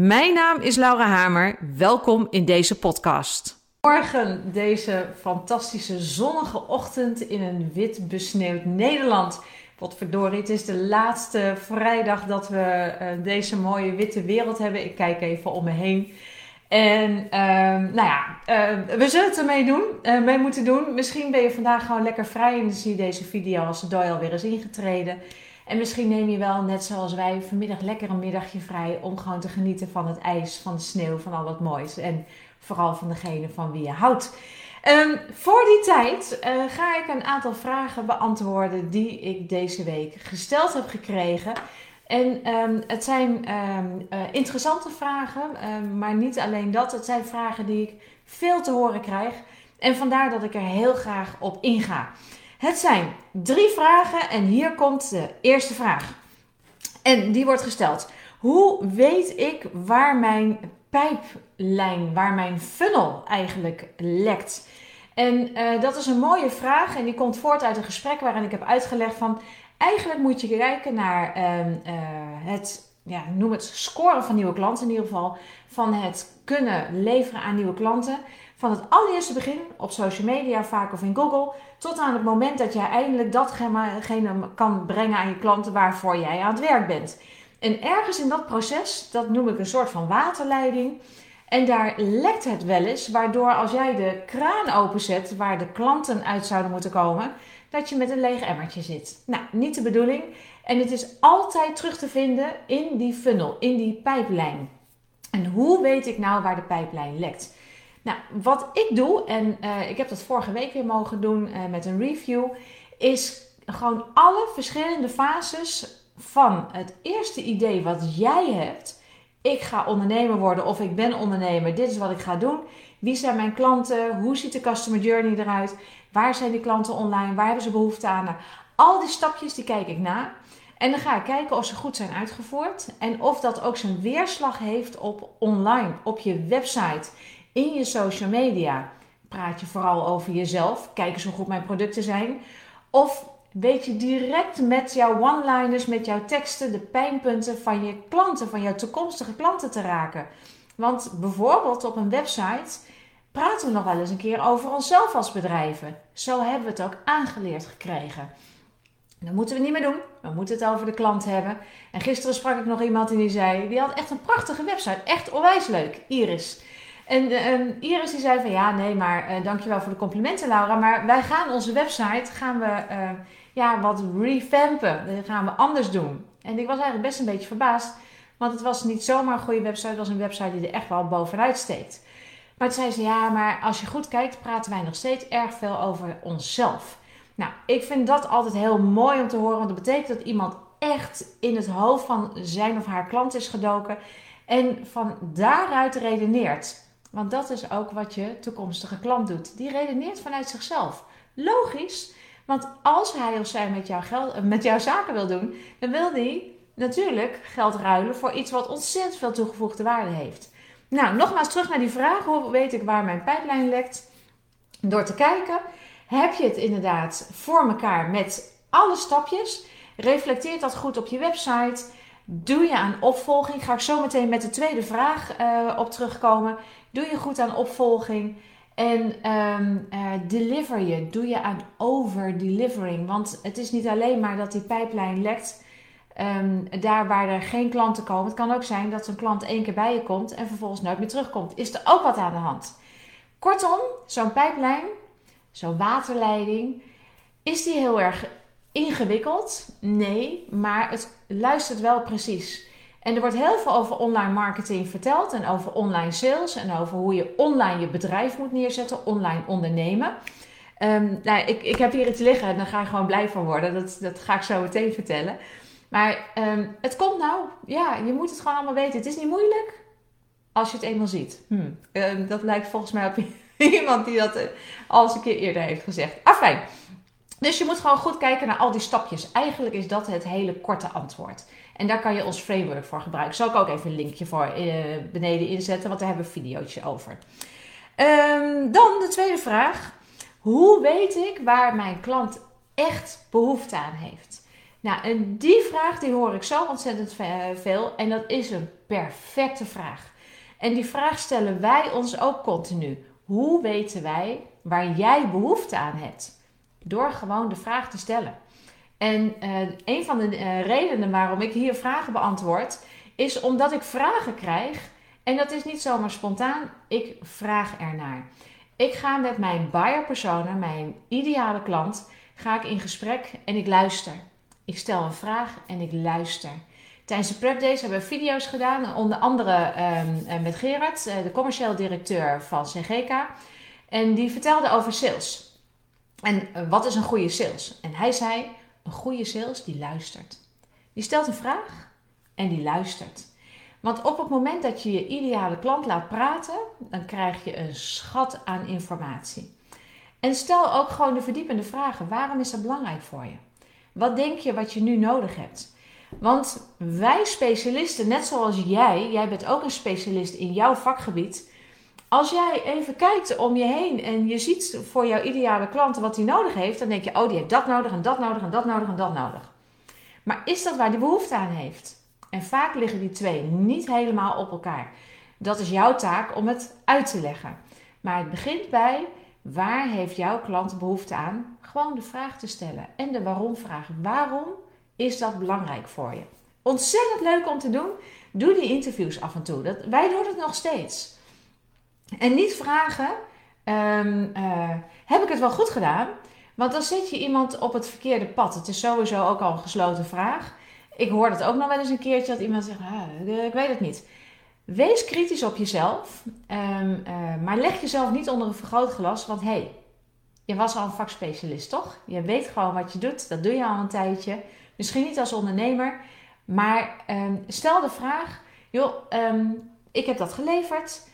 Mijn naam is Laura Hamer. Welkom in deze podcast. Morgen deze fantastische zonnige ochtend in een wit besneeuwd Nederland. Wat verdorie, het is de laatste vrijdag dat we uh, deze mooie witte wereld hebben. Ik kijk even om me heen. En uh, nou ja, uh, we zullen het ermee doen, uh, mee moeten doen. Misschien ben je vandaag gewoon lekker vrij en zie je deze video als de dooi alweer is ingetreden. En misschien neem je wel, net zoals wij, vanmiddag lekker een middagje vrij om gewoon te genieten van het ijs, van de sneeuw, van al wat moois. En vooral van degene van wie je houdt. Um, voor die tijd uh, ga ik een aantal vragen beantwoorden die ik deze week gesteld heb gekregen. En um, het zijn um, uh, interessante vragen, maar niet alleen dat. Het zijn vragen die ik veel te horen krijg. En vandaar dat ik er heel graag op inga. Het zijn drie vragen en hier komt de eerste vraag. En die wordt gesteld. Hoe weet ik waar mijn pijplijn, waar mijn funnel eigenlijk lekt? En uh, dat is een mooie vraag en die komt voort uit een gesprek waarin ik heb uitgelegd van eigenlijk moet je kijken naar uh, uh, het, ja, noem het scoren van nieuwe klanten in ieder geval, van het kunnen leveren aan nieuwe klanten. Van het allereerste begin op social media, vaak of in Google, tot aan het moment dat jij eindelijk datgene kan brengen aan je klanten waarvoor jij aan het werk bent. En ergens in dat proces, dat noem ik een soort van waterleiding. En daar lekt het wel eens, waardoor als jij de kraan openzet waar de klanten uit zouden moeten komen, dat je met een leeg emmertje zit. Nou, niet de bedoeling. En het is altijd terug te vinden in die funnel, in die pijplijn. En hoe weet ik nou waar de pijplijn lekt? Nou, wat ik doe, en uh, ik heb dat vorige week weer mogen doen uh, met een review, is gewoon alle verschillende fases van het eerste idee wat jij hebt. Ik ga ondernemer worden of ik ben ondernemer, dit is wat ik ga doen. Wie zijn mijn klanten? Hoe ziet de customer journey eruit? Waar zijn die klanten online? Waar hebben ze behoefte aan? Al die stapjes die kijk ik na. En dan ga ik kijken of ze goed zijn uitgevoerd en of dat ook zijn weerslag heeft op online, op je website in je social media praat je vooral over jezelf. Kijk eens hoe goed mijn producten zijn. Of weet je direct met jouw one-liners, met jouw teksten, de pijnpunten van je klanten, van jouw toekomstige klanten te raken. Want bijvoorbeeld op een website praten we nog wel eens een keer over onszelf als bedrijven. Zo hebben we het ook aangeleerd gekregen. Dat moeten we niet meer doen. We moeten het over de klant hebben. En gisteren sprak ik nog iemand en die zei: die had echt een prachtige website. Echt onwijs leuk. Iris. En um, Iris die zei van ja, nee, maar uh, dankjewel voor de complimenten Laura. Maar wij gaan onze website gaan we, uh, ja, wat revampen. Dat gaan we anders doen. En ik was eigenlijk best een beetje verbaasd. Want het was niet zomaar een goede website. Het was een website die er echt wel bovenuit steekt. Maar toen zei ze ja, maar als je goed kijkt praten wij nog steeds erg veel over onszelf. Nou, ik vind dat altijd heel mooi om te horen. Want dat betekent dat iemand echt in het hoofd van zijn of haar klant is gedoken. En van daaruit redeneert. Want dat is ook wat je toekomstige klant doet. Die redeneert vanuit zichzelf. Logisch, want als hij of zij met jouw, geld, eh, met jouw zaken wil doen, dan wil hij natuurlijk geld ruilen voor iets wat ontzettend veel toegevoegde waarde heeft. Nou, nogmaals terug naar die vraag: hoe weet ik waar mijn pijplijn lekt? Door te kijken, heb je het inderdaad voor elkaar met alle stapjes? Reflecteert dat goed op je website? Doe je aan opvolging? Ga ik zo meteen met de tweede vraag uh, op terugkomen. Doe je goed aan opvolging? En um, uh, deliver je? Doe je aan over-delivering? Want het is niet alleen maar dat die pijplijn lekt. Um, daar waar er geen klanten komen. Het kan ook zijn dat zo'n klant één keer bij je komt en vervolgens nooit meer terugkomt. Is er ook wat aan de hand? Kortom, zo'n pijplijn, zo'n waterleiding, is die heel erg ingewikkeld? Nee, maar het luistert wel precies. En er wordt heel veel over online marketing verteld en over online sales en over hoe je online je bedrijf moet neerzetten, online ondernemen. Um, nou, ik, ik heb hier iets liggen en daar ga ik gewoon blij van worden. Dat, dat ga ik zo meteen vertellen. Maar um, het komt nou, ja, je moet het gewoon allemaal weten. Het is niet moeilijk. als je het eenmaal ziet. Hm. Ehm, dat lijkt volgens mij op iemand die dat uh, al eens een keer eerder heeft gezegd. Afijn. Dus je moet gewoon goed kijken naar al die stapjes. Eigenlijk is dat het hele korte antwoord. En daar kan je ons framework voor gebruiken. Zal ik ook even een linkje voor uh, beneden inzetten, want daar hebben we een videootje over. Um, dan de tweede vraag. Hoe weet ik waar mijn klant echt behoefte aan heeft? Nou, en die vraag die hoor ik zo ontzettend veel. En dat is een perfecte vraag. En die vraag stellen wij ons ook continu. Hoe weten wij waar jij behoefte aan hebt? Door gewoon de vraag te stellen. En uh, een van de uh, redenen waarom ik hier vragen beantwoord, is omdat ik vragen krijg. En dat is niet zomaar spontaan, ik vraag ernaar. Ik ga met mijn buyer persona, mijn ideale klant, ga ik in gesprek en ik luister. Ik stel een vraag en ik luister. Tijdens de Prep Days hebben we video's gedaan, onder andere um, met Gerard, de commercieel directeur van CGK. En die vertelde over sales. En wat is een goede sales? En hij zei, een goede sales die luistert. Die stelt een vraag en die luistert. Want op het moment dat je je ideale klant laat praten, dan krijg je een schat aan informatie. En stel ook gewoon de verdiepende vragen. Waarom is dat belangrijk voor je? Wat denk je wat je nu nodig hebt? Want wij specialisten, net zoals jij, jij bent ook een specialist in jouw vakgebied. Als jij even kijkt om je heen en je ziet voor jouw ideale klant wat hij nodig heeft, dan denk je, oh die heeft dat nodig en dat nodig en dat nodig en dat nodig. Maar is dat waar die behoefte aan heeft? En vaak liggen die twee niet helemaal op elkaar. Dat is jouw taak om het uit te leggen. Maar het begint bij waar heeft jouw klant behoefte aan? Gewoon de vraag te stellen en de waarom vraag. Waarom is dat belangrijk voor je? Ontzettend leuk om te doen. Doe die interviews af en toe. Dat, wij doen het nog steeds. En niet vragen: um, uh, heb ik het wel goed gedaan? Want dan zet je iemand op het verkeerde pad. Het is sowieso ook al een gesloten vraag. Ik hoor dat ook nog wel eens een keertje dat iemand zegt: ah, ik weet het niet. Wees kritisch op jezelf, um, uh, maar leg jezelf niet onder een vergrootglas. Want hé, hey, je was al een vakspecialist, toch? Je weet gewoon wat je doet. Dat doe je al een tijdje. Misschien niet als ondernemer, maar um, stel de vraag: joh, ik heb dat geleverd.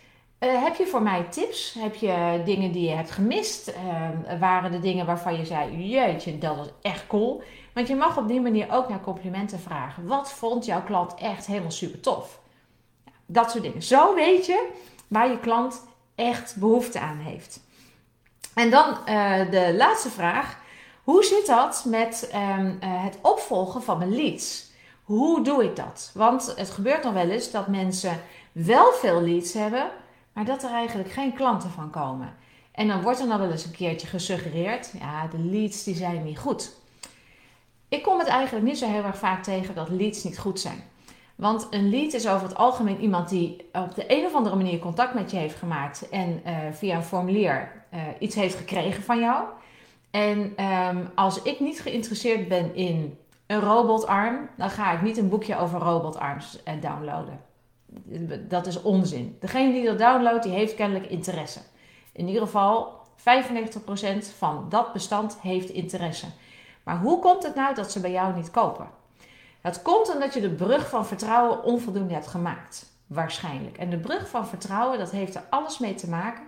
Uh, heb je voor mij tips? Heb je dingen die je hebt gemist? Uh, waren er dingen waarvan je zei: Jeetje, dat was echt cool? Want je mag op die manier ook naar complimenten vragen. Wat vond jouw klant echt helemaal super tof? Dat soort dingen. Zo weet je waar je klant echt behoefte aan heeft. En dan uh, de laatste vraag. Hoe zit dat met um, het opvolgen van mijn leads? Hoe doe ik dat? Want het gebeurt nog wel eens dat mensen wel veel leads hebben, maar dat er eigenlijk geen klanten van komen. En dan wordt er nog wel eens een keertje gesuggereerd, ja, de leads die zijn niet goed. Ik kom het eigenlijk niet zo heel erg vaak tegen dat leads niet goed zijn. Want een lead is over het algemeen iemand die op de een of andere manier contact met je heeft gemaakt en uh, via een formulier uh, iets heeft gekregen van jou. En um, als ik niet geïnteresseerd ben in een robotarm, dan ga ik niet een boekje over robotarms uh, downloaden. Dat is onzin. Degene die dat downloadt, die heeft kennelijk interesse. In ieder geval 95% van dat bestand heeft interesse. Maar hoe komt het nou dat ze bij jou niet kopen? Dat komt omdat je de brug van vertrouwen onvoldoende hebt gemaakt. Waarschijnlijk. En de brug van vertrouwen, dat heeft er alles mee te maken.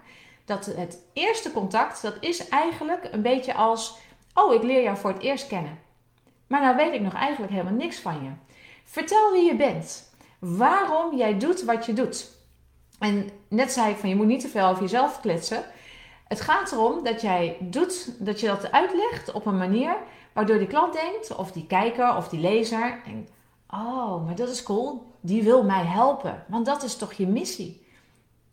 Dat het eerste contact, dat is eigenlijk een beetje als... Oh, ik leer jou voor het eerst kennen. Maar nou weet ik nog eigenlijk helemaal niks van je. Vertel wie je bent. Waarom jij doet wat je doet. En net zei ik van je moet niet te veel over jezelf kletsen. Het gaat erom dat jij doet, dat je dat uitlegt op een manier waardoor die klant denkt, of die kijker of die lezer, denkt, oh, maar dat is cool, die wil mij helpen. Want dat is toch je missie.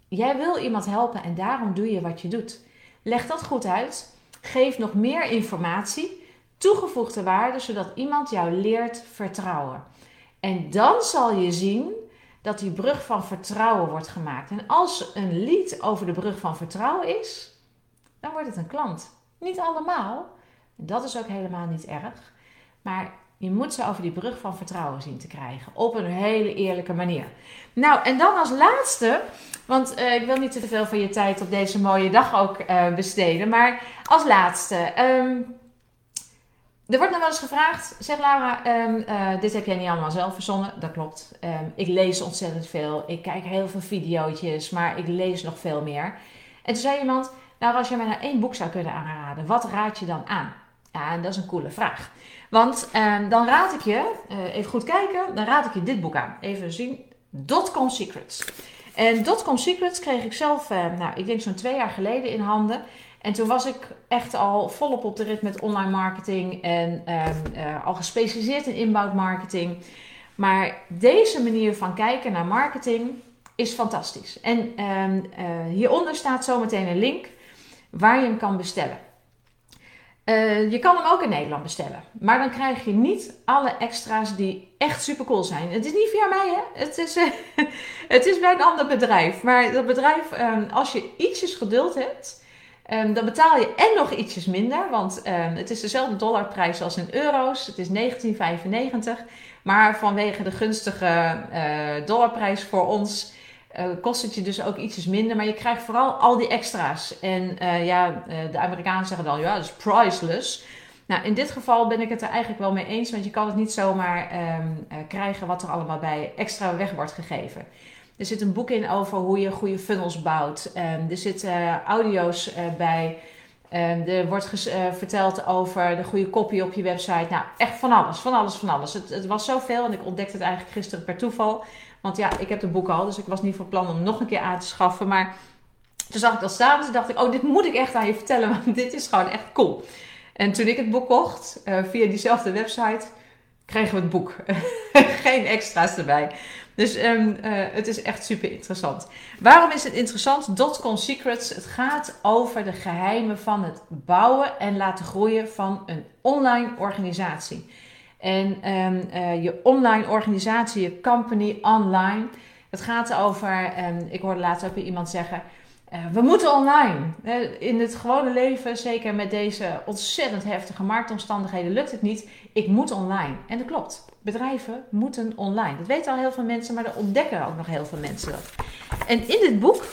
Jij wil iemand helpen en daarom doe je wat je doet. Leg dat goed uit. Geef nog meer informatie, toegevoegde waarde, zodat iemand jou leert vertrouwen. En dan zal je zien dat die brug van vertrouwen wordt gemaakt. En als een lied over de brug van vertrouwen is, dan wordt het een klant. Niet allemaal. Dat is ook helemaal niet erg. Maar je moet ze over die brug van vertrouwen zien te krijgen. Op een hele eerlijke manier. Nou, en dan als laatste, want uh, ik wil niet te veel van je tijd op deze mooie dag ook uh, besteden. Maar als laatste, um, er wordt nog wel eens gevraagd, zeg Laura, ehm, eh, dit heb jij niet allemaal zelf verzonnen. Dat klopt. Ehm, ik lees ontzettend veel. Ik kijk heel veel video's, maar ik lees nog veel meer. En toen zei iemand, nou als je mij nou één boek zou kunnen aanraden, wat raad je dan aan? Ja, en dat is een coole vraag. Want ehm, dan raad ik je, uh, even goed kijken, dan raad ik je dit boek aan. Even zien, Dotcom Secrets. En Dotcom Secrets kreeg ik zelf, nou ik denk zo'n twee jaar geleden in handen. En toen was ik echt al volop op de rit met online marketing en ehm, eh, al gespecialiseerd in inbound marketing. Maar deze manier van kijken naar marketing is fantastisch. En ehm, eh, hieronder staat zometeen een link waar je hem kan bestellen. Eh, je kan hem ook in Nederland bestellen. Maar dan krijg je niet alle extra's die echt super cool zijn. Het is niet via mij, hè? Het is, het is bij een ander bedrijf. Maar dat bedrijf, ehm, als je ietsjes geduld hebt Um, dan betaal je en nog ietsjes minder, want um, het is dezelfde dollarprijs als in euro's. Het is 19,95. Maar vanwege de gunstige uh, dollarprijs voor ons uh, kost het je dus ook ietsjes minder. Maar je krijgt vooral al die extra's. En uh, ja, de Amerikanen zeggen dan, ja, dat is priceless. Nou, in dit geval ben ik het er eigenlijk wel mee eens, want je kan het niet zomaar um, krijgen wat er allemaal bij extra weg wordt gegeven. Er zit een boek in over hoe je goede funnels bouwt. Um, er zitten audio's uh, bij. Um, er wordt uh, verteld over de goede copy op je website. Nou, echt van alles, van alles, van alles. Het, het, was zoveel en ik ontdekte het eigenlijk gisteren per toeval. Want ja, ik heb het boek al, dus ik was niet van plan om nog een keer aan te schaffen. Maar toen zag ik dat staan en toen dacht ik, oh, dit moet ik echt aan je vertellen, want dit is gewoon echt cool. En toen ik het boek kocht, via diezelfde website, kregen we het boek. Geen extra's erbij. Dus um, uh, het is echt super interessant. Waarom is het interessant? Dotcom Secrets. Het gaat over de geheimen van het bouwen en laten groeien van een online organisatie. En um, uh, je online organisatie, je company online. Het gaat over, um, ik hoorde laatst ook weer iemand zeggen. Uh, we moeten online. In het gewone leven, zeker met deze ontzettend heftige marktomstandigheden, lukt het niet. Ik moet online. En dat klopt bedrijven moeten online. Dat weten al heel veel mensen, maar er ontdekken ook nog heel veel mensen dat. En in dit boek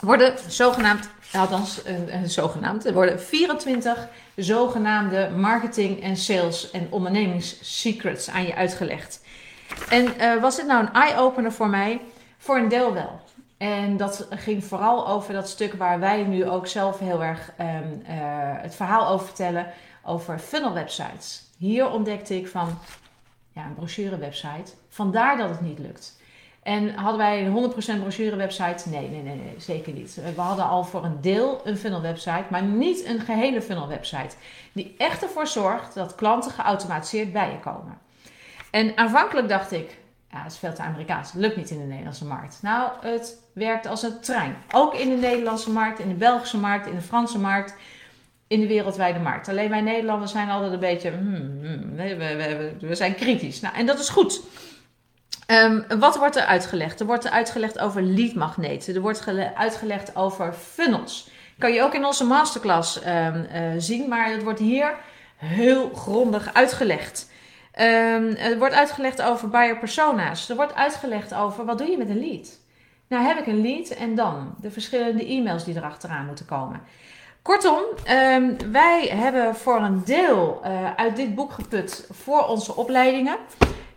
worden zogenaamd, althans een, een zogenaamd, er worden 24 zogenaamde marketing en sales en ondernemingssecrets aan je uitgelegd. En uh, was dit nou een eye-opener voor mij? Voor een deel wel. En dat ging vooral over dat stuk waar wij nu ook zelf heel erg um, uh, het verhaal over vertellen, over funnel websites. Hier ontdekte ik van, een brochurewebsite. Vandaar dat het niet lukt. En hadden wij een 100% brochurewebsite? Nee, nee, nee, nee, zeker niet. We hadden al voor een deel een funnel website, maar niet een gehele funnel website. Die echt ervoor zorgt dat klanten geautomatiseerd bij je komen. En aanvankelijk dacht ik, ja, dat is veel te Amerikaans. Lukt niet in de Nederlandse markt. Nou, het werkt als een trein. Ook in de Nederlandse markt, in de Belgische markt, in de Franse markt in de wereldwijde markt. Alleen wij Nederlanders zijn altijd een beetje, hmm, hmm, we, we, we, zijn kritisch. Nou, en dat is goed. Um, wat wordt er uitgelegd? Er wordt uitgelegd over leadmagneten. Er wordt uitgelegd over funnels. Kan je ook in onze masterclass um, uh, zien, maar het wordt hier heel grondig uitgelegd. Um, er wordt uitgelegd over buyer persona's. Er wordt uitgelegd over wat doe je met een lead. Nou heb ik een lead en dan de verschillende e-mails die erachteraan moeten komen. Kortom, um, wij hebben voor een deel uh, uit dit boek geput voor onze opleidingen.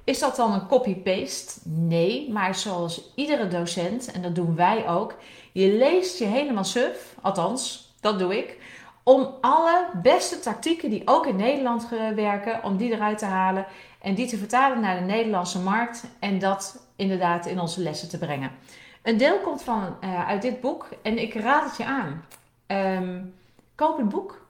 Is dat dan een copy-paste? Nee, maar zoals iedere docent, en dat doen wij ook, je leest je helemaal suf, althans, dat doe ik, om alle beste tactieken die ook in Nederland werken, om die eruit te halen en die te vertalen naar de Nederlandse markt en dat inderdaad in onze lessen te brengen. Een deel komt van, uh, uit dit boek en ik raad het je aan. Um, koop het boek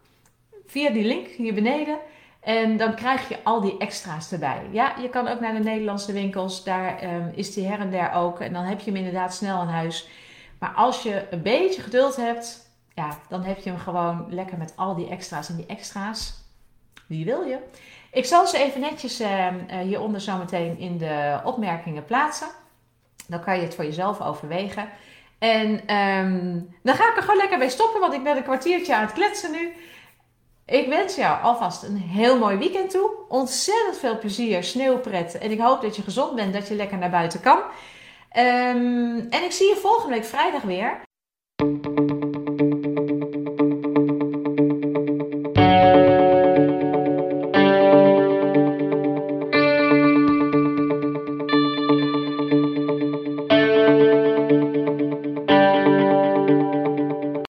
via die link hier beneden. En dan krijg je al die extra's erbij. Ja, je kan ook naar de Nederlandse winkels. Daar um, is die her en der ook. En dan heb je hem inderdaad snel in huis. Maar als je een beetje geduld hebt, ja, dan heb je hem gewoon lekker met al die extra's. En die extra's, wie wil je? Ik zal ze even netjes uh, hieronder zometeen in de opmerkingen plaatsen. Dan kan je het voor jezelf overwegen. En um, dan ga ik er gewoon lekker bij stoppen, want ik ben een kwartiertje aan het kletsen nu. Ik wens jou alvast een heel mooi weekend toe. Ontzettend veel plezier, sneeuwpret. En ik hoop dat je gezond bent, dat je lekker naar buiten kan. Um, en ik zie je volgende week vrijdag weer.